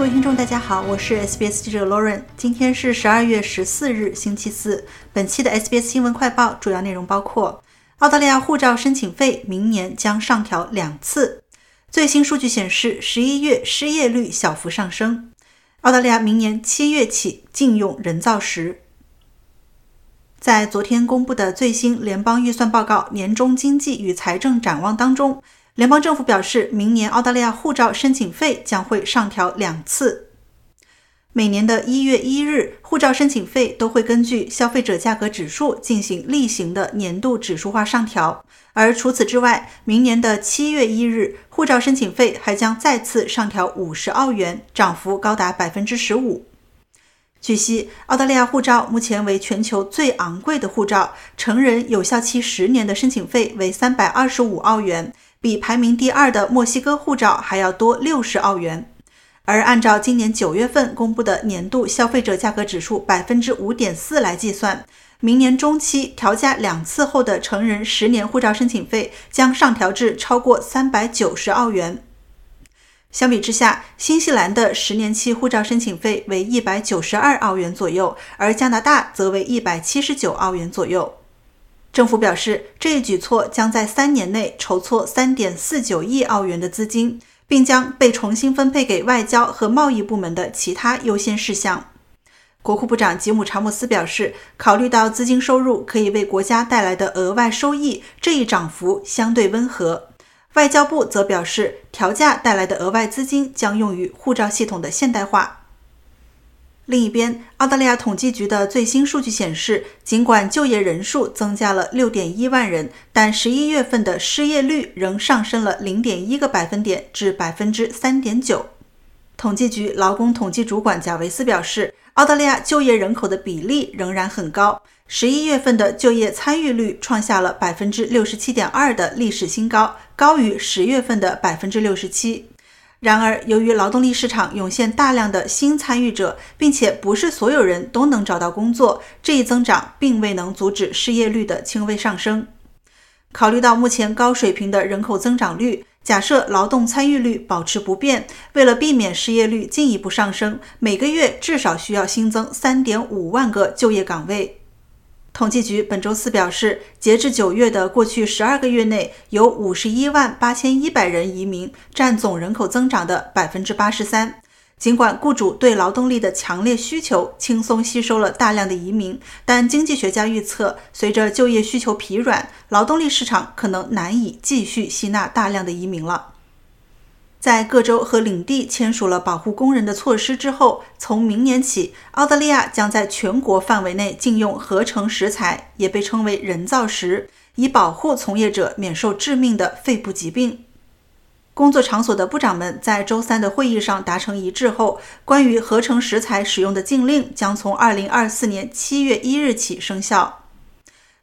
各位听众，大家好，我是 SBS 记者 Lauren。今天是十二月十四日，星期四。本期的 SBS 新闻快报主要内容包括：澳大利亚护照申请费明年将上调两次；最新数据显示，十一月失业率小幅上升；澳大利亚明年七月起禁用人造石。在昨天公布的最新联邦预算报告《年终经济与财政展望》当中。联邦政府表示，明年澳大利亚护照申请费将会上调两次。每年的一月一日，护照申请费都会根据消费者价格指数进行例行的年度指数化上调。而除此之外，明年的七月一日，护照申请费还将再次上调五十澳元，涨幅高达百分之十五。据悉，澳大利亚护照目前为全球最昂贵的护照，成人有效期十年的申请费为三百二十五澳元。比排名第二的墨西哥护照还要多六十澳元，而按照今年九月份公布的年度消费者价格指数百分之五点四来计算，明年中期调价两次后的成人十年护照申请费将上调至超过三百九十澳元。相比之下，新西兰的十年期护照申请费为一百九十二澳元左右，而加拿大则为一百七十九澳元左右。政府表示，这一举措将在三年内筹措3.49亿澳元的资金，并将被重新分配给外交和贸易部门的其他优先事项。国库部长吉姆·查姆斯表示，考虑到资金收入可以为国家带来的额外收益，这一涨幅相对温和。外交部则表示，调价带来的额外资金将用于护照系统的现代化。另一边，澳大利亚统计局的最新数据显示，尽管就业人数增加了6.1万人，但11月份的失业率仍上升了0.1个百分点至3.9%。统计局劳工统计主管贾维斯表示，澳大利亚就业人口的比例仍然很高，11月份的就业参与率创下了67.2%的历史新高，高于十月份的百分之六十七。然而，由于劳动力市场涌现大量的新参与者，并且不是所有人都能找到工作，这一增长并未能阻止失业率的轻微上升。考虑到目前高水平的人口增长率，假设劳动参与率保持不变，为了避免失业率进一步上升，每个月至少需要新增三点五万个就业岗位。统计局本周四表示，截至九月的过去十二个月内，有五十一万八千一百人移民，占总人口增长的百分之八十三。尽管雇主对劳动力的强烈需求轻松吸收了大量的移民，但经济学家预测，随着就业需求疲软，劳动力市场可能难以继续吸纳大量的移民了。在各州和领地签署了保护工人的措施之后，从明年起，澳大利亚将在全国范围内禁用合成石材，也被称为人造石，以保护从业者免受致命的肺部疾病。工作场所的部长们在周三的会议上达成一致后，关于合成石材使用的禁令将从2024年7月1日起生效。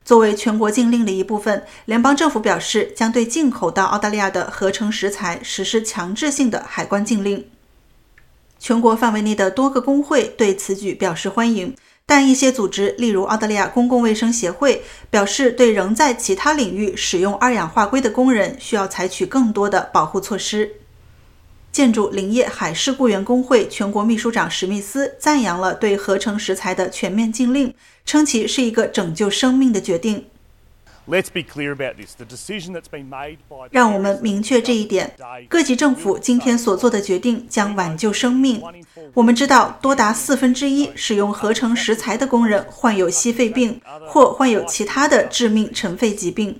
作为全国禁令的一部分，联邦政府表示将对进口到澳大利亚的合成石材实施强制性的海关禁令。全国范围内的多个工会对此举表示欢迎，但一些组织，例如澳大利亚公共卫生协会，表示对仍在其他领域使用二氧化硅的工人需要采取更多的保护措施。建筑林业海事雇员工会全国秘书长史密斯赞扬了对合成石材的全面禁令，称其是一个拯救生命的决定。让我们明确这一点：各级政府今天所做的决定将挽救生命。我们知道，多达四分之一使用合成石材的工人患有矽肺病或患有其他的致命尘肺疾病。